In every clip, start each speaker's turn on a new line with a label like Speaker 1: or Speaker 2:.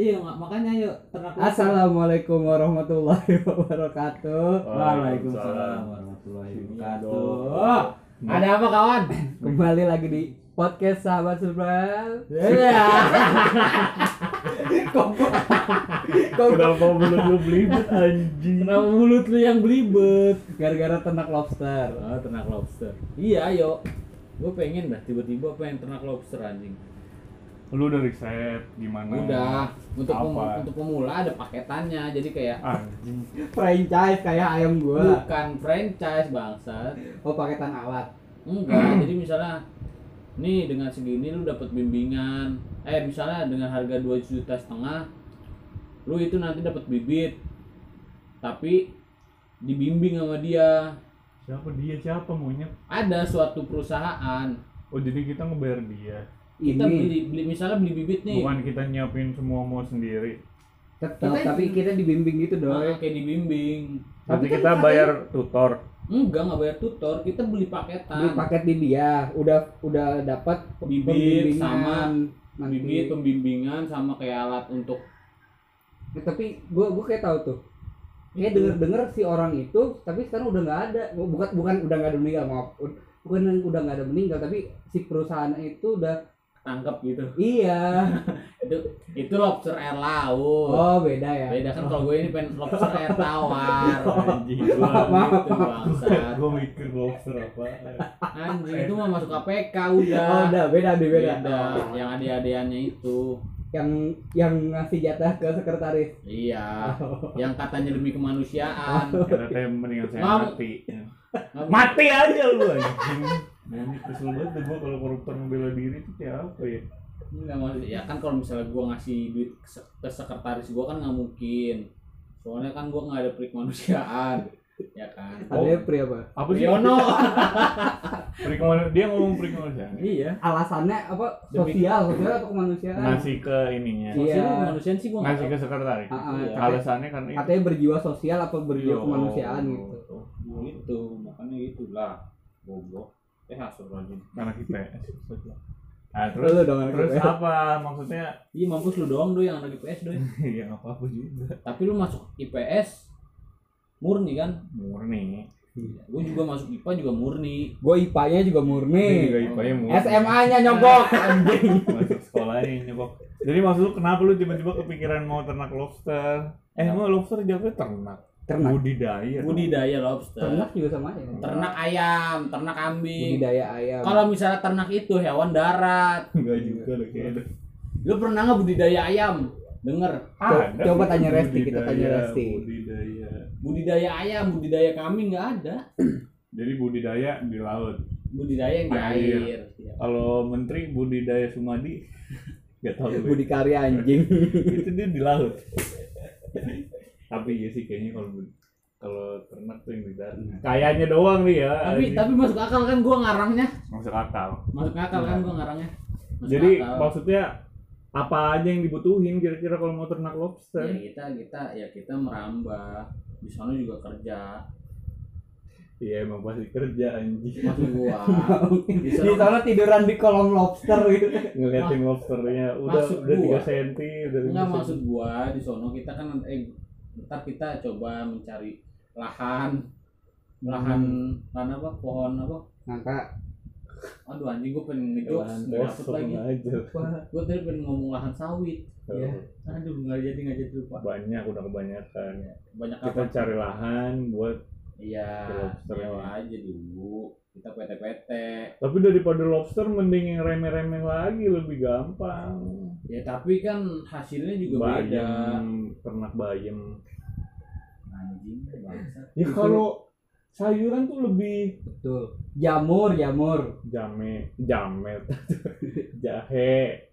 Speaker 1: Iya mak- makanya yuk ternak.
Speaker 2: Assalamualaikum warahmatullahi wabarakatuh.
Speaker 3: Waalaikumsalam
Speaker 1: warahmatullahi
Speaker 3: wabarakatuh.
Speaker 1: Ada apa kawan?
Speaker 2: Kembali lagi di podcast sahabat Subral.
Speaker 1: Iya.
Speaker 3: Kenapa mulut lu belibet anjing?
Speaker 1: Kenapa mulut lu yang belibet?
Speaker 2: Gara-gara ternak lobster.
Speaker 1: Oh, ternak lobster. Iya, ayo. Gue pengen dah tiba-tiba pengen ternak lobster anjing.
Speaker 3: Lu udah riset gimana?
Speaker 1: Udah, untuk pem-
Speaker 3: Apa?
Speaker 1: untuk pemula ada paketannya. Jadi kayak
Speaker 3: Anjing.
Speaker 2: Franchise kayak ayam gua.
Speaker 1: bukan franchise bangsat.
Speaker 2: Oh, paketan alat.
Speaker 1: Enggak, jadi misalnya nih dengan segini lu dapat bimbingan. Eh, misalnya dengan harga 2 juta setengah lu itu nanti dapat bibit. Tapi dibimbing sama dia.
Speaker 3: Siapa dia? Siapa monyet?
Speaker 1: Ada suatu perusahaan
Speaker 3: Oh jadi kita ngebayar dia.
Speaker 1: Kita
Speaker 2: Ini
Speaker 1: beli, beli misalnya beli bibit nih.
Speaker 3: Bukan kita nyiapin semua mau sendiri.
Speaker 2: tetap
Speaker 1: Kita-
Speaker 2: tapi kita dibimbing gitu
Speaker 1: Ah,
Speaker 2: doi.
Speaker 1: kayak dibimbing.
Speaker 2: Tapi kan
Speaker 3: kita
Speaker 2: katanya-
Speaker 3: bayar tutor.
Speaker 1: Enggak, nggak bayar tutor, kita beli paketan.
Speaker 2: Beli paket di dia, udah udah dapat
Speaker 1: Bibit
Speaker 2: pembimbingan nanti.
Speaker 1: bibit pembimbingan sama kayak alat untuk
Speaker 2: Eh, tapi gua gua kayak tahu tuh. Kayak denger-denger si orang itu, tapi sekarang udah nggak ada. Bukan bukan udah nggak ada meninggal, maaf. Bukan udah nggak ada meninggal, tapi si perusahaan itu udah
Speaker 1: tangkap gitu.
Speaker 2: iya.
Speaker 1: Itu itu lobster air laut.
Speaker 2: Oh, beda ya.
Speaker 1: Beda kan kalau gue ini pengen lobster air tawar.
Speaker 3: Anjing.
Speaker 2: Maaf.
Speaker 1: Gitu bangsat.
Speaker 3: Gue mikir lobster apa?
Speaker 1: Anjing itu mah masuk KPK
Speaker 2: Oh,
Speaker 1: udah.
Speaker 2: udah beda deh beda.
Speaker 1: Beda. Yang adik-adiannya itu.
Speaker 2: Yang yang ngasih jatah ke sekretaris.
Speaker 1: Iya. Yang katanya demi kemanusiaan.
Speaker 3: Karena kayak mendingan saya
Speaker 1: Mam.
Speaker 3: mati. Mati aja lu anjing. Monyet kesel banget gue kalau koruptor membela diri itu kayak apa ya?
Speaker 1: Enggak maksud ya kan kalau misalnya gua ngasih duit ke se- ke sekretaris gua kan nggak mungkin. Soalnya kan gua nggak ada perik kemanusiaan. ya kan.
Speaker 2: Ada pri apa?
Speaker 3: Apa sih?
Speaker 1: Yono.
Speaker 3: Dia ngomong perikemanusiaan.
Speaker 1: iya.
Speaker 2: Alasannya apa? Sosial, sosial atau kemanusiaan?
Speaker 3: Ngasih ke ininya.
Speaker 2: Iya.
Speaker 1: Sosial kemanusiaan sih gua nggak
Speaker 3: Ngasih ke sekretaris.
Speaker 2: Ah, ah,
Speaker 1: Iya.
Speaker 3: Alasannya kan itu.
Speaker 2: Katanya berjiwa sosial apa berjiwa
Speaker 3: Yo.
Speaker 2: kemanusiaan gitu.
Speaker 1: Gitu, makanya gitulah. Goblok. Eh astagfirullahaladzim.
Speaker 3: Anak IPS. Nah,
Speaker 2: Terus
Speaker 3: terus
Speaker 2: dong anak
Speaker 3: terus
Speaker 2: IPS.
Speaker 3: apa maksudnya?
Speaker 1: Iya mampus lu doang do yang anak IPS doy.
Speaker 3: ya nggak apa-apa juga.
Speaker 1: Tapi lu masuk IPS murni kan?
Speaker 3: Murni.
Speaker 1: Gue juga masuk IPA juga murni.
Speaker 2: Gue IPA-nya juga murni.
Speaker 3: juga IPA-nya murni.
Speaker 2: SMA-nya nyogok anjing.
Speaker 3: Masuk sekolahnya nyebok. Jadi maksud lu kenapa lu tiba-tiba kepikiran mau ternak lobster? Eh, mau lobster jawabnya ternak.
Speaker 2: Ternak.
Speaker 3: Budidaya. dong.
Speaker 1: Budidaya lobster.
Speaker 2: Ternak juga sama ya.
Speaker 1: Ternak ayam, ternak kambing.
Speaker 2: Budidaya ayam.
Speaker 1: Kalau misalnya ternak itu hewan darat,
Speaker 3: Enggak juga loh kayaknya.
Speaker 1: lu pernah nggak budidaya ayam? Denger,
Speaker 3: Ada
Speaker 2: coba
Speaker 3: sih
Speaker 2: tanya Resti, kita tanya Resti.
Speaker 3: Budidaya.
Speaker 1: budidaya ayam, budidaya kambing nggak ada.
Speaker 3: Jadi budidaya di laut.
Speaker 1: Budidaya yang di
Speaker 3: Air.
Speaker 1: air. Iya.
Speaker 3: Kalau menteri budidaya Sumadi nggak tahu.
Speaker 2: Budi karya anjing.
Speaker 3: itu dia di laut. Tapi iya sih kayaknya kalau kalau ternak tuh yang di darat. Kayaknya doang nih ya.
Speaker 1: Tapi
Speaker 3: anjing.
Speaker 1: tapi masuk akal kan gua ngarangnya.
Speaker 3: masuk akal.
Speaker 1: Masuk akal kan gua ngarangnya. Masuk
Speaker 3: Jadi
Speaker 1: akal.
Speaker 3: maksudnya apa aja yang dibutuhin kira-kira kalau mau ternak lobster?
Speaker 1: ya kita kita ya kita merambah di sana juga kerja
Speaker 3: Iya emang pasti kerja anjing.
Speaker 1: maksud gua di sana
Speaker 2: tiduran di kolom lobster gitu.
Speaker 3: Ngeliatin lobsternya udah
Speaker 1: Maksud
Speaker 3: udah
Speaker 1: gua.
Speaker 3: 3 cm udah
Speaker 1: Enggak
Speaker 3: 5
Speaker 1: maksud gua di sono kita kan eh ntar kita coba mencari lahan. Lahan lahan apa? Pohon apa?
Speaker 2: Ngangka
Speaker 1: aduh anjing gua pengen ngejokes nggak dapet lagi. gua tadi pengen ngomong lahan sawit.
Speaker 2: Iya.
Speaker 1: aduh nggak jadi nggak jadi lupa.
Speaker 3: Banyak udah kebanyakan.
Speaker 1: banyak
Speaker 3: Kita
Speaker 1: apa?
Speaker 3: cari lahan buat
Speaker 1: iya
Speaker 3: lobster
Speaker 1: nyewa aja dulu. Kita PT-PT
Speaker 3: tapi daripada lobster mending yang remeh-remeh lagi lebih gampang.
Speaker 1: Ya tapi kan hasilnya juga beda
Speaker 3: Bayam, ternak bayam.
Speaker 1: anjing
Speaker 3: Ya kalau sayuran tuh lebih
Speaker 2: betul. Jamur, jamur,
Speaker 3: jame, jamet, jahe,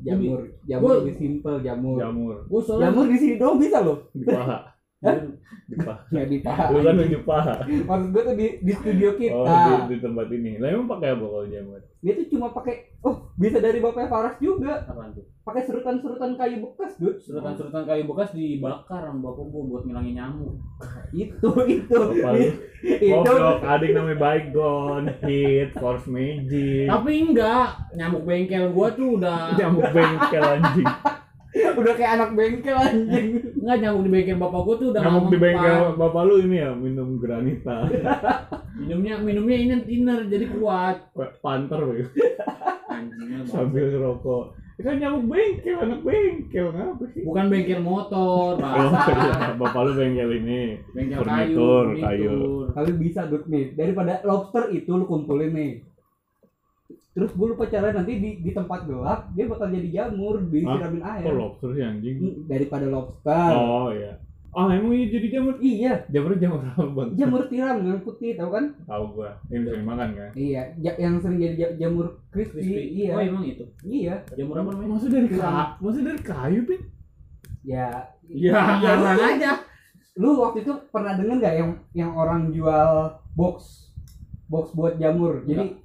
Speaker 2: jamur, jamur lebih simpel jamur.
Speaker 3: jamur,
Speaker 1: gua soalnya
Speaker 2: Jamur di sini dong bisa loh.
Speaker 3: di paha, di paha.
Speaker 2: Ya di paha.
Speaker 3: Lu kan nunjuk paha.
Speaker 2: Maksud gue tuh di, di studio kita.
Speaker 3: Oh, di, di tempat ini. Lah emang pakai apa kalau jamur?
Speaker 2: Dia tuh cuma pakai oh bisa dari bapaknya Faras juga.
Speaker 1: apaan tuh
Speaker 2: Pakai serutan-serutan kayu bekas, Dut.
Speaker 1: Serutan-serutan kayu bekas dibakar sama bapak gua buat ngilangin nyamuk.
Speaker 2: Itu itu.
Speaker 3: Bapak
Speaker 2: itu
Speaker 3: Goblok, adik namanya Baygon, hit, force magic.
Speaker 1: Tapi enggak, nyamuk bengkel gua tuh udah
Speaker 3: Nyamuk bengkel anjing.
Speaker 2: udah kayak anak bengkel anjing
Speaker 1: Enggak nyamuk di bengkel bapak gua tuh udah
Speaker 3: Nyamuk
Speaker 1: nggak
Speaker 3: di bengkel bapak lu ini ya minum granita.
Speaker 1: Minumnya minumnya inner inner jadi kuat.
Speaker 3: Panter ya.
Speaker 1: Anjingnya Bang.
Speaker 3: sambil ngerokok. Itu kan nyamuk bengkel, anak bengkel ngapa sih?
Speaker 1: Bukan bengkel motor,
Speaker 3: Oh, iya. Bapak lu bengkel ini.
Speaker 1: Bengkel kayu,
Speaker 3: Furnitur, kayu.
Speaker 2: Tapi bisa Dut nih daripada lobster itu lu kumpulin nih terus gue lupa caranya nanti di, di tempat gelap dia bakal jadi jamur disiramin air
Speaker 3: Kok lobster sih anjing?
Speaker 2: Hmm, daripada lobster
Speaker 3: Oh iya. Ah emang iya jadi jamur?
Speaker 2: iya
Speaker 3: Jamur jamur apa bang?
Speaker 2: jamur tiram yang putih tau kan
Speaker 3: Tahu gua. Yang sering makan kan?
Speaker 2: iya ja- yang sering jadi ja- jamur crispy,
Speaker 1: Crispy.
Speaker 2: iya
Speaker 1: Oh, emang itu.
Speaker 2: iya
Speaker 1: Jamur apa namanya?
Speaker 3: Masa dari kayu? Masa dari kayu pin?
Speaker 2: ya
Speaker 1: Ya,
Speaker 2: ya,
Speaker 1: aja.
Speaker 2: lu waktu itu pernah denger nggak yang yang orang jual box box buat jamur jadi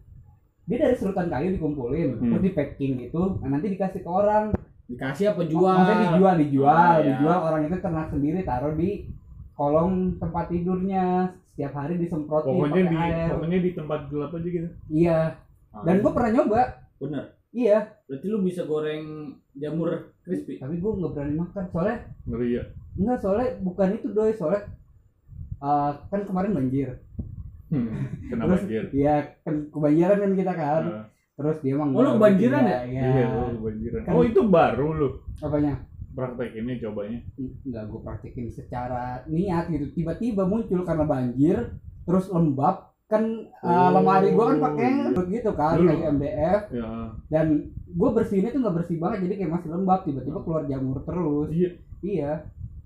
Speaker 2: dia dari serutan kayu dikumpulin
Speaker 3: Hmm.
Speaker 2: terus di packing gitu nah, nanti dikasih ke orang
Speaker 1: Dikasih apa jual?
Speaker 2: maksudnya dijual dijual
Speaker 1: Oh, iya.
Speaker 2: dijual orang itu ternak sendiri taruh di kolong tempat tidurnya setiap hari disemprotin
Speaker 3: Pokoknya di
Speaker 2: air
Speaker 3: pokoknya di tempat gelap aja gitu.
Speaker 2: iya dan gua pernah nyoba
Speaker 1: Bener.
Speaker 2: iya
Speaker 1: Berarti lu bisa goreng jamur crispy.
Speaker 2: tapi gua nggak berani makan soalnya
Speaker 3: ngeri ya.
Speaker 2: enggak soalnya bukan itu doi soalnya uh, kan kemarin banjir
Speaker 3: Hmm. Kena
Speaker 2: Terus-
Speaker 3: banjir.
Speaker 2: Iya, kan kebanjiran kan kita kan.
Speaker 3: Nah,
Speaker 2: Terus dia emang
Speaker 1: Oh, lu kebanjiran ya?
Speaker 2: Iya.
Speaker 3: Iya, lu kebanjiran.
Speaker 2: Kan-
Speaker 3: Oh itu baru lu
Speaker 2: Apanya?
Speaker 3: praktek ini cobanya.
Speaker 2: Enggak gue praktekin secara niat gitu. Tiba-tiba muncul karena banjir, terus lembab. Kan uh,
Speaker 3: Oh.
Speaker 2: lemari gua kan pakai gitu kan, kayak MDF
Speaker 3: Ya.
Speaker 2: dan gue bersihinnya tuh nggak bersih banget jadi kayak masih lembab tiba-tiba keluar jamur terus
Speaker 3: Iya.
Speaker 2: iya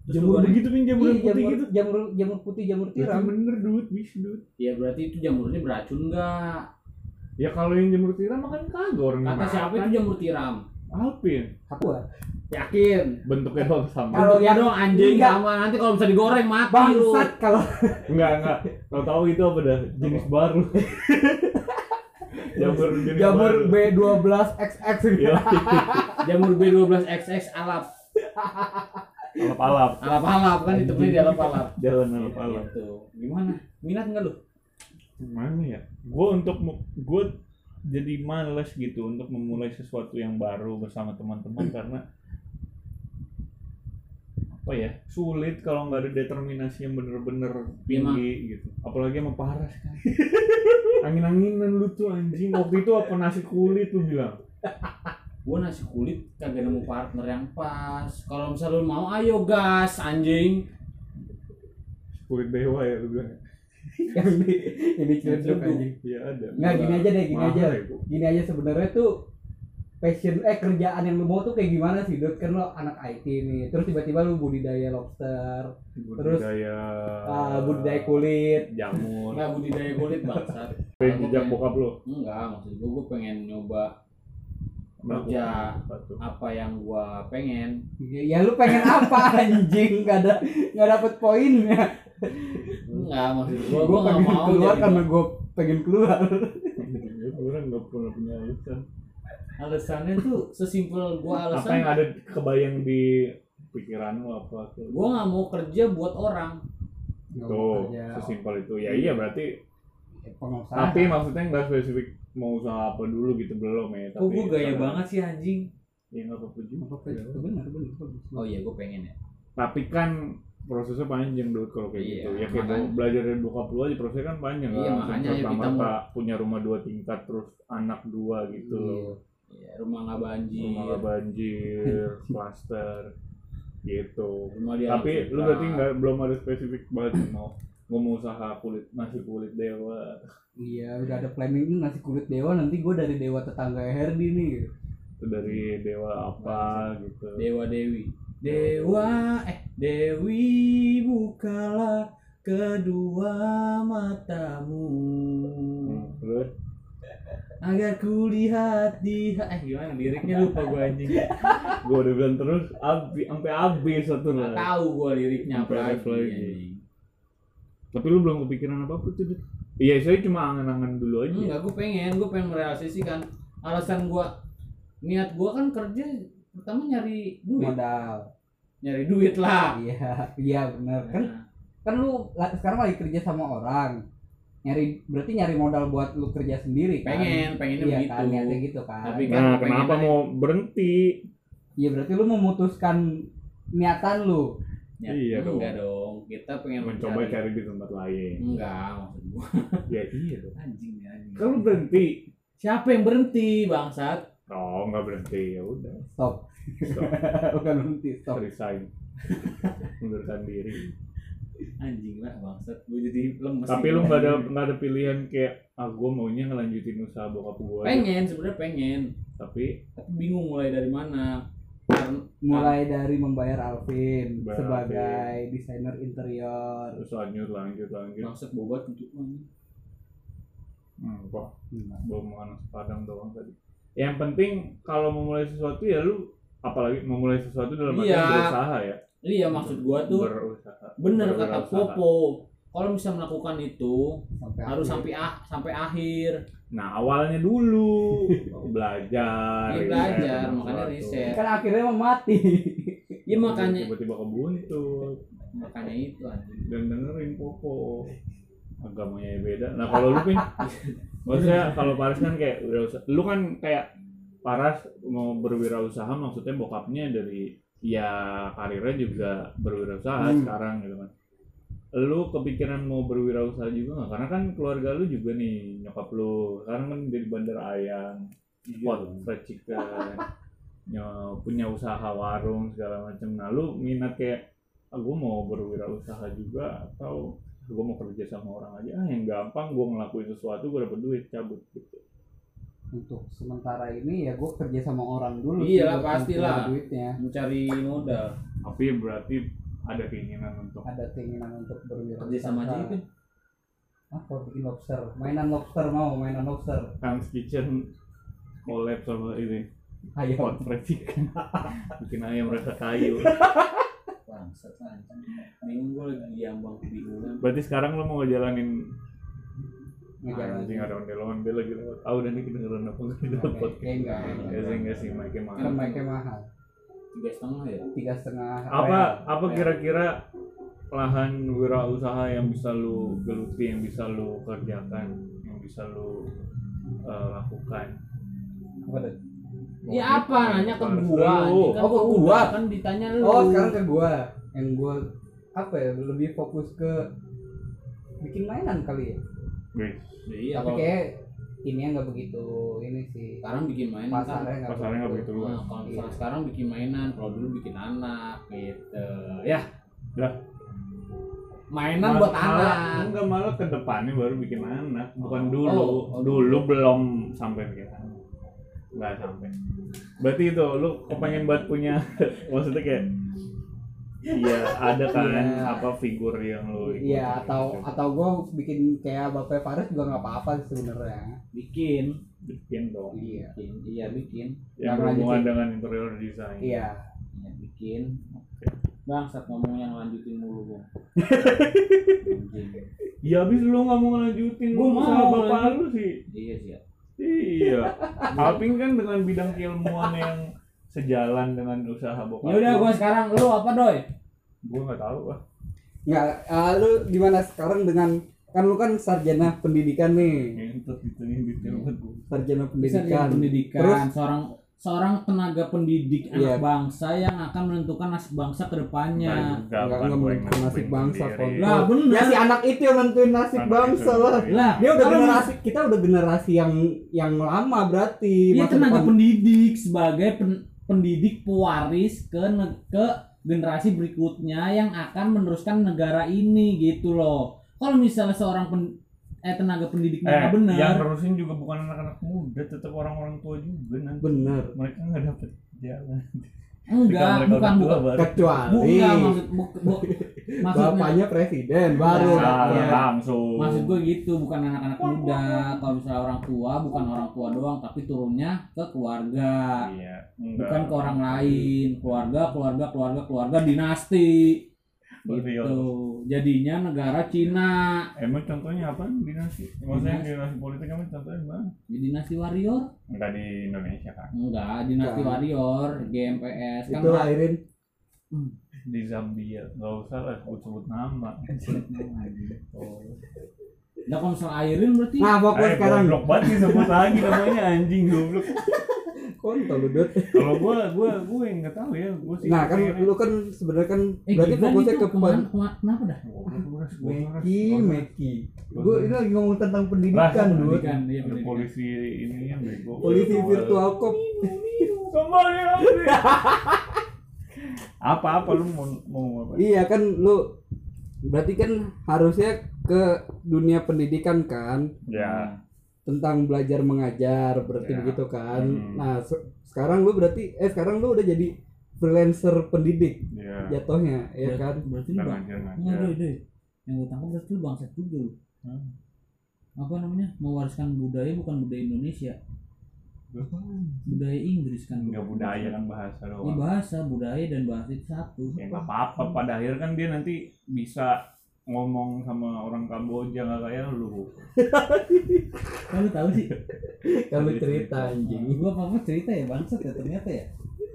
Speaker 3: Jamur begitu pin jamur
Speaker 2: Iya,
Speaker 3: putih
Speaker 2: jamur,
Speaker 3: gitu.
Speaker 2: jamur jamur putih jamur
Speaker 3: Berarti
Speaker 2: tiram
Speaker 3: bener duit, bisa duit.
Speaker 1: Iya berarti itu jamurnya beracun enggak?
Speaker 3: Ya kalau yang jamur tiram makan kagak orang
Speaker 1: Kata
Speaker 3: dimakan.
Speaker 1: siapa itu jamur tiram?
Speaker 3: Alpin.
Speaker 2: aku ah.
Speaker 1: Yakin?
Speaker 3: Bentuknya doang sama.
Speaker 2: Kalau
Speaker 1: Bentuknya
Speaker 2: yang-
Speaker 1: dong anjing
Speaker 2: Enggak.
Speaker 1: sama nanti kalau bisa digoreng mati lu.
Speaker 2: bangsat kalau
Speaker 3: Enggak, enggak. Kau tahu itu apa dah? Jenis baru. jamur jenis
Speaker 2: jamur
Speaker 3: baru.
Speaker 2: B12 XX
Speaker 3: Iya.
Speaker 1: Jamur B12XX alap.
Speaker 3: Alap-alap.
Speaker 1: Alap-alap kan itu di alap-alap.
Speaker 3: Jalan alap-alap.
Speaker 1: Gitu. Gimana? Minat enggak lu?
Speaker 3: Mana ya? Gue untuk gue jadi males gitu untuk memulai sesuatu yang baru bersama teman-teman karena apa ya sulit kalau nggak ada determinasi yang bener-bener tinggi gitu apalagi sama Paras kan angin-anginan lu tuh anjing waktu itu apa nasi kulit lu bilang
Speaker 1: Gua nasi kulit kagak nemu partner yang pas. Kalau misalnya lu mau ayo gas anjing.
Speaker 3: kulit dewa ya lu bilang.
Speaker 2: Ini ciledug anjing.
Speaker 3: Iya ada.
Speaker 2: Nggak gini aja deh gini
Speaker 3: Mahal
Speaker 2: aja.
Speaker 3: Ya,
Speaker 2: gini aja sebenarnya tuh passion eh kerjaan yang lu mau tuh kayak gimana sih Dut? Kan lo anak IT nih terus tiba-tiba lu budidaya lobster
Speaker 3: budidaya
Speaker 2: ah, budidaya kulit.
Speaker 3: jamur.
Speaker 1: Enggak budidaya kulit bangsat.
Speaker 3: pengen jejak bokap lu?
Speaker 1: Enggak, maksud gua gua pengen nyoba Kerja.
Speaker 3: apa
Speaker 1: apa yang gua pengen.
Speaker 2: ya lu pengen apa anjing? Nggak ada nggak dapet poinnya.
Speaker 1: Enggak, maksud gua
Speaker 2: gue
Speaker 1: gua
Speaker 2: pengen
Speaker 1: mau
Speaker 2: keluar
Speaker 1: jadi
Speaker 2: karena gue pengen keluar.
Speaker 3: Orang nggak pernah punya alasan.
Speaker 1: Alasannya tuh sesimpel gua
Speaker 3: apa
Speaker 1: alasan.
Speaker 3: yang ada kebayang di pikiran lu apa? Tuh
Speaker 1: gua nggak mau kerja buat orang.
Speaker 3: Tuh sesimpel itu. Ya iya berarti
Speaker 2: pengusaha.
Speaker 3: Tapi maksudnya nggak spesifik mau usaha apa dulu gitu belum ya
Speaker 1: kok gua gaya banget sih anjing.
Speaker 3: Ya nggak apa-apa juga.
Speaker 2: Apa itu benar benar
Speaker 1: oh iya gua pengen ya.
Speaker 3: Tapi kan prosesnya panjang dulu kalau kayak
Speaker 1: Iya,
Speaker 3: gitu. Ya kayak
Speaker 1: makanya.
Speaker 3: mau belajar dari bokap lu aja prosesnya kan panjang.
Speaker 1: Iya,
Speaker 3: nggak langsung
Speaker 1: makanya kita
Speaker 3: serta-merta punya rumah dua tingkat terus anak dua gitu
Speaker 2: Iya.
Speaker 1: ya, rumah nggak banjir.
Speaker 3: Rumah nggak banjir klaster gitu.
Speaker 1: Rumah
Speaker 3: tapi lu berarti nggak belum ada spesifik banget mau gue mau usaha kulit nasi kulit dewa.
Speaker 2: Iya udah ada planning ini nasi kulit dewa nanti gue dari dewa tetangga Herdi nih. Gitu.
Speaker 3: itu dari dewa apa gitu.
Speaker 1: Dewa dewi. Dewa eh dewi bukalah kedua matamu.
Speaker 3: Hmm, terus?
Speaker 1: Agar kulihat di eh gimana? Liriknya lupa gua anjing.
Speaker 3: Gue udah bilang terus abis sampai habis satu lah.
Speaker 1: tahu gua liriknya apa lagi.
Speaker 3: Tapi lu belum kepikiran apa apa tuh iya saya cuma angan-angan dulu aja.
Speaker 1: Enggak gua pengen gua pengen merealisasikan. Alasan gua niat gua kan kerja pertama nyari duit.
Speaker 2: Modal.
Speaker 1: Nyari duit lah.
Speaker 2: Iya iya benar. Kan
Speaker 1: Nah,
Speaker 2: kan lu sekarang lagi kerja sama orang. Nyari berarti nyari modal buat lu kerja sendiri kan?
Speaker 1: Pengen pengennya
Speaker 2: iya
Speaker 1: begitu.
Speaker 2: kan niatnya gitu kan.
Speaker 1: Tapi kan
Speaker 3: nah
Speaker 1: pengen
Speaker 3: kenapa mau berhenti?
Speaker 2: Iya berarti lu memutuskan niatan lu.
Speaker 1: Ya,
Speaker 3: Iya dong.
Speaker 1: enggak dong. Kita pengen
Speaker 3: mencoba
Speaker 1: mencari-
Speaker 3: cari di tempat lain
Speaker 1: Enggak, maksud gua
Speaker 3: ya iya dong
Speaker 1: anjing ya anjing.
Speaker 3: kalau berhenti
Speaker 1: Siapa yang berhenti, bangsat?
Speaker 3: oh nggak berhenti ya udah
Speaker 2: Stop.
Speaker 3: stop
Speaker 2: Bukan berhenti, stop.
Speaker 3: resign mundurkan diri
Speaker 1: Anjing lah bangsat. Gua jadi lemes.
Speaker 3: tapi lu nggak ada nggak ada pilihan kayak ah gue maunya ngelanjutin usaha bokap gue
Speaker 1: pengen sebenarnya pengen,
Speaker 3: tapi
Speaker 1: tapi bingung mulai dari mana. Karena
Speaker 2: Mulai dari membayar Alvin
Speaker 3: Bayar
Speaker 2: sebagai desainer interior.
Speaker 3: terus lanjut lanjut lanjut
Speaker 1: bangsat bobat untuk
Speaker 3: hmm, kok
Speaker 2: Hmm.
Speaker 3: bawa makan padang doang tadi yang penting kalau memulai sesuatu ya lu apalagi memulai sesuatu dalam artian
Speaker 1: Iya.
Speaker 3: berusaha ya
Speaker 1: Iya maksud gua tuh
Speaker 3: berusaha
Speaker 1: bener kata
Speaker 3: Berwirausaha.
Speaker 1: Popo. Kalau bisa melakukan itu
Speaker 2: Sampai
Speaker 1: harus
Speaker 2: akhir.
Speaker 1: sampai ah sampai akhir.
Speaker 3: Nah awalnya dulu belajar,
Speaker 1: Iya,
Speaker 3: riset
Speaker 1: belajar,
Speaker 3: tentang
Speaker 1: makanya riset.
Speaker 2: kan akhirnya mau mati.
Speaker 1: Ya makanya
Speaker 3: tiba-tiba kebuntut
Speaker 1: makanya itu anjing.
Speaker 3: dan dengerin Popo agamanya beda. Nah kalau lu pin, maksudnya kalau Paris kan kayak wirausaha, lu kan kayak Paras mau berwirausaha maksudnya bokapnya dari ya karirnya juga berwirausaha
Speaker 2: Hmm.
Speaker 3: sekarang gitu kan. Lu kepikiran mau berwirausaha juga nggak? Karena kan keluarga lu juga nih nyokap lu sekarang kan jadi bandar ayam, pot fried chicken, punya usaha warung segala macam. Nah lu minat kayak ah, gue mau berwirausaha juga atau gue mau kerja sama orang aja ah yang gampang gue ngelakuin sesuatu gue dapet duit cabut gitu
Speaker 2: Untuk sementara ini ya gue kerja sama orang dulu. Buat
Speaker 1: pastilah.
Speaker 2: Duitnya.
Speaker 1: Mencari modal.
Speaker 3: tapi berarti ada keinginan untuk
Speaker 2: Ada keinginan untuk berwirausaha.
Speaker 1: Kerja sama aja itu.
Speaker 2: Ah, kalau bikin lobster, mainan lobster mau, mainan lobster.
Speaker 3: Kang's Kitchen collab sama ini
Speaker 2: Ayo.
Speaker 3: pot fried chicken bikin ayam rasa kayu
Speaker 1: Bangsat. Bingung gua lagi diambang kebingungan.
Speaker 3: berarti sekarang lo mau ngejalanin
Speaker 2: Ngejalanin.
Speaker 3: anjing ada ondel-ondel lagi lewat ah udah nih kedengeran apa nggak di podcast
Speaker 2: enggak.
Speaker 3: ya sih enggak sih mic mahal
Speaker 2: Kan mic-nya mahal.
Speaker 1: Tiga setengah ya.
Speaker 2: Tiga setengah.
Speaker 3: apa apa
Speaker 2: Real.
Speaker 3: kira-kira lahan wirausaha yang bisa lu geluti yang bisa lu kerjakan yang bisa lu eh, lakukan
Speaker 2: Apa tuh?
Speaker 1: Ya apa nanya ke gua.
Speaker 3: lu.
Speaker 1: Kan
Speaker 2: Oh, ke
Speaker 1: gua kan ditanya lu.
Speaker 2: Oh, sekarang ke gua. Yang gua apa ya? Lebih fokus ke bikin mainan kali ya.
Speaker 1: Iya,
Speaker 2: Tapi kayak ini nggak begitu ini sih.
Speaker 1: sekarang bikin mainan kan.
Speaker 2: Pasarnya nggak
Speaker 3: pasarnya nggak begitu luas
Speaker 1: Nah, kalau misalnya
Speaker 2: Iya.
Speaker 1: sekarang bikin mainan, kalau dulu bikin anak gitu. Ya.
Speaker 3: Lah.
Speaker 1: Mainan
Speaker 3: Mal-
Speaker 1: buat
Speaker 3: malah-
Speaker 1: anak.
Speaker 3: enggak malah ke depannya baru bikin anak bukan
Speaker 1: Oh.
Speaker 3: dulu
Speaker 1: Oh, oh,
Speaker 3: dulu belum sampai bikin anak nggak sampai berarti itu lu kepengen buat punya maksudnya kayak iya ada kan
Speaker 2: Iya.
Speaker 3: apa figur yang lu ikutin
Speaker 2: Iya atau
Speaker 3: gitu.
Speaker 2: atau gua bikin kayak Bapak Faris juga nggak apa-apa sih sebenarnya.
Speaker 1: Bikin.
Speaker 3: bikin dong
Speaker 2: Iya.
Speaker 1: Bikin. Iya, bikin.
Speaker 3: yang
Speaker 2: Yang
Speaker 3: berhubungan
Speaker 2: lanjutin.
Speaker 3: dengan interior design
Speaker 2: Iya.
Speaker 1: Iya, bikin. Bangsat ngomong yang lanjutin mulu, Bang. Anjing.
Speaker 3: ya abis lu nggak mau ngelanjutin
Speaker 1: Gua
Speaker 3: lu
Speaker 1: mau
Speaker 3: sama bapak lu sih
Speaker 1: Iya sih ya.
Speaker 3: iya Alpin kan dengan bidang keilmuan yang sejalan dengan usaha bokap
Speaker 1: Ya udah gua sekarang lu apa, Doy?
Speaker 3: Gua nggak tahu ah
Speaker 2: Nggak, ah, lu gimana sekarang dengan kan lu kan sarjana pendidikan nih,
Speaker 3: gitu nih detail banget gua
Speaker 2: sarjana pendidikan.
Speaker 1: pendidikan.
Speaker 2: Terus
Speaker 1: seorang seorang tenaga pendidik anak
Speaker 2: Iya.
Speaker 1: bangsa yang akan menentukan nasib bangsa ke depannya.
Speaker 3: Yang
Speaker 2: menentukan nasib bangsa.
Speaker 1: Lah, bener.
Speaker 2: ya si anak itu yang nentuin nasib
Speaker 3: Anak
Speaker 2: bangsa
Speaker 3: itu.
Speaker 2: lah.
Speaker 1: Lah,
Speaker 2: Dia udah generasi kita udah generasi yang yang lama berarti.
Speaker 1: Dia tenaga
Speaker 2: depan-
Speaker 1: pendidik sebagai pen- pendidik pewaris ke ke generasi berikutnya yang akan meneruskan negara ini gitu loh. Kalau misalnya seorang pen- eh tenaga pendidiknya
Speaker 3: eh
Speaker 1: benar,
Speaker 3: yang nerusin juga bukan anak-anak muda tetap orang-orang tua juga nanti
Speaker 2: bener.
Speaker 3: mereka nggak dapet jalan
Speaker 1: enggak, bukan bukan.
Speaker 3: baru.
Speaker 2: Kecuali.
Speaker 1: Bu, enggak maksud bu, bu- maksudnya
Speaker 2: bapaknya presiden baru
Speaker 1: Nah,
Speaker 3: langsung.
Speaker 1: Maksud gue gitu bukan anak-anak muda. Kalau misalnya orang tua bukan orang tua doang tapi turunnya ke keluarga.
Speaker 3: Iya
Speaker 1: bukan ke orang lain. Keluarga keluarga keluarga keluarga dinasti gitu. jadinya negara Cina.
Speaker 3: Emang contohnya apa? Dinasti? Maksudnya dinasti. politik emang contohnya mana
Speaker 1: di dinasti warrior?
Speaker 3: Enggak di Indonesia kan
Speaker 1: enggak dinasti
Speaker 2: Enggak.
Speaker 1: warrior GMPS kan
Speaker 2: itu lahirin
Speaker 3: di Zambia. Nggak usah lah sebut sebut nama. Oh.
Speaker 1: Nah kalau misalnya airin berarti
Speaker 2: nah fokus
Speaker 3: eh
Speaker 2: sekarang.
Speaker 3: goblok banget nih sebut lagi namanya anjing goblok
Speaker 2: kontol lu Dut.
Speaker 3: Kalau gua gua gua yang nggak tahu ya, gua sih.
Speaker 2: Nah kan lu kan sebenarnya kan
Speaker 1: Eh,
Speaker 2: berarti fokusnya ke ke
Speaker 1: mana, kenapa dah?
Speaker 3: Goblok, gua harus- gua harus-
Speaker 2: Meki, Meki.
Speaker 3: gua
Speaker 2: Gue ini lagi ngomong tentang pendidikan.
Speaker 1: Pendidikan, iya,
Speaker 3: polisi ini yang bego.
Speaker 2: Polisi virtual cop.
Speaker 3: Kembali lagi. Apa-apa lu mau mau apa?
Speaker 2: Iya kan lu berarti kan harusnya ke dunia pendidikan kan
Speaker 3: Ya.
Speaker 2: Tentang belajar mengajar berarti
Speaker 3: Ya.
Speaker 2: begitu kan.
Speaker 3: Hmm.
Speaker 2: Nah, se- sekarang lu berarti eh sekarang lu udah jadi freelancer pendidik
Speaker 3: Ya.
Speaker 2: jatuhnya ya
Speaker 1: Berarti-
Speaker 2: kan.
Speaker 1: Berarti lu bang, doi. Yang gue tangkap berarti lu bangsat juga lu.
Speaker 3: Hmm.
Speaker 1: Apa namanya? Mewariskan budaya bukan budaya Indonesia. Budaya Inggris kan.
Speaker 3: Enggak budaya kan bahasa doang.
Speaker 1: bahasa, budaya dan bahasa itu satu.
Speaker 3: Ya nggak apa-apa. Pada akhirnya kan dia nanti bisa ngomong sama orang Kamboja nggak kayak lu.
Speaker 1: Kan lu tahu sih.
Speaker 2: Kalau cerita anjing.
Speaker 1: Gua apa apa cerita ya bangsat ya ternyata ya.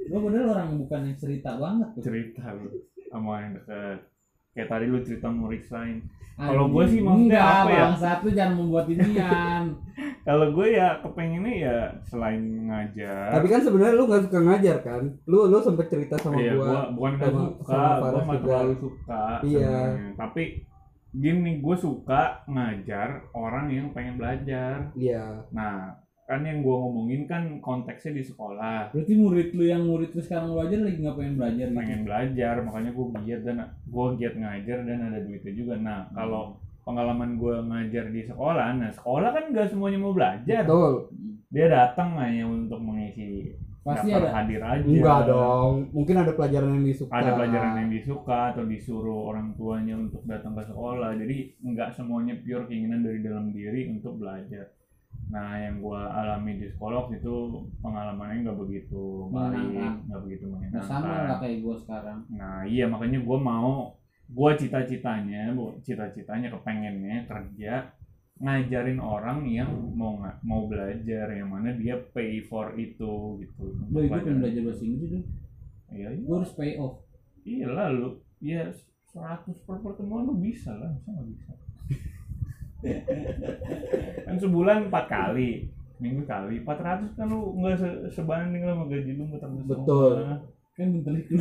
Speaker 1: Gua padahal orang bukan yang cerita banget tuh.
Speaker 3: Cerita lu sama yang deket. Kayak tadi lu cerita mau resign. Kalau gua sih
Speaker 1: Anjing.
Speaker 3: maksudnya
Speaker 1: Enggak,
Speaker 3: apa ya?
Speaker 1: Lu jangan membuat inian.
Speaker 3: Kalau gue ya kepengennya ya selain ngajar.
Speaker 2: Tapi kan sebenarnya lu nggak suka ngajar kan? Lu lu sempet cerita sama
Speaker 3: iya,
Speaker 2: gua.
Speaker 3: gua bukan gak
Speaker 2: sama-
Speaker 3: suka,
Speaker 2: juga.
Speaker 3: terlalu suka.
Speaker 2: Iya.
Speaker 3: sebenarnya. Tapi gini, gue suka ngajar orang yang pengen belajar.
Speaker 2: Iya.
Speaker 3: Nah, kan yang gue ngomongin kan konteksnya di sekolah.
Speaker 1: Berarti murid lu yang murid lu sekarang lu aja lagi nggak pengen belajar gitu.
Speaker 3: Pengen belajar, makanya gue giat dan gue giat ngajar dan ada duitnya juga. Nah, kalau pengalaman gue ngajar di sekolah, nah sekolah kan gak semuanya mau belajar.
Speaker 2: Betul.
Speaker 3: Dia datang hanya untuk mengisi
Speaker 1: Pasti
Speaker 3: daftar
Speaker 1: ada
Speaker 3: hadir aja.
Speaker 2: Enggak dong. Mungkin ada pelajaran yang disuka.
Speaker 3: ada pelajaran yang disuka atau disuruh orang tuanya untuk datang ke sekolah jadi nggak semuanya pure keinginan dari dalam diri untuk belajar nah yang gua alami di sekolah itu pengalamannya nggak begitu baik
Speaker 1: Menyenangkan.
Speaker 3: nggak begitu
Speaker 1: Nah, sama
Speaker 3: menyenangkan
Speaker 1: kayak gua sekarang.
Speaker 3: nah iya makanya gua mau gua cita-citanya cita-citanya kepengennya kerja ngajarin orang yang mau nggak mau belajar yang mana dia pay for itu gitu
Speaker 1: Doi, gua pengen belajar
Speaker 3: itu.
Speaker 1: bahasa Inggris dong.
Speaker 3: iya iya
Speaker 1: Gua harus pay off.
Speaker 3: Iya lah lu, ya 100 per pertemuan lu bisa lah, masa nggak bisa? sebulan 4 kali, minggu kali, 400 kan lu nggak se sebanding lah sama gaji lu muter muter
Speaker 2: Betul.
Speaker 1: Kan bentar itu.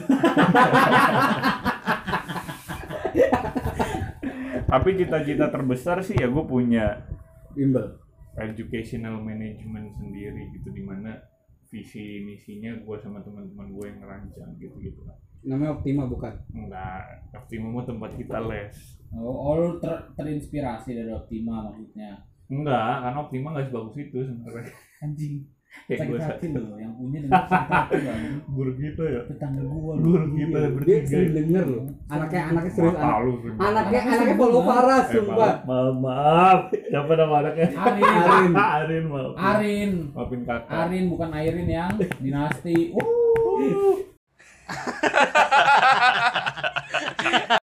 Speaker 3: Tapi cita-cita terbesar sih ya gue punya
Speaker 2: bimbel.
Speaker 3: educational management sendiri gitu di mana visi misinya gue sama teman-teman gue yang ngerancang gitu gitu lah.
Speaker 2: Namanya Optima bukan?
Speaker 3: Enggak, Optimum mah tempat kita les.
Speaker 1: Oh, oh, lu ter- terinspirasi dari Optima maksudnya.
Speaker 3: Enggak, karena Optima nggak sebagus itu sebenarnya.
Speaker 1: Anjing.
Speaker 3: Gue
Speaker 1: Sakit hati lo yang punya dengan sakit hati
Speaker 3: kita ya.
Speaker 1: Tetangga gua lo.
Speaker 3: Guru kita
Speaker 2: Dia sering denger loh. Anaknya anaknya serius. Anak, anaknya
Speaker 1: Anaknya
Speaker 2: follow
Speaker 3: Eh,
Speaker 2: sumpah.
Speaker 3: maaf, maaf. Siapa nama anaknya?
Speaker 1: Arin.
Speaker 2: Arin.
Speaker 3: Arin, maaf.
Speaker 1: Arin.
Speaker 3: Maafin kakak.
Speaker 1: Arin bukan Airin yang dinasti. Uh.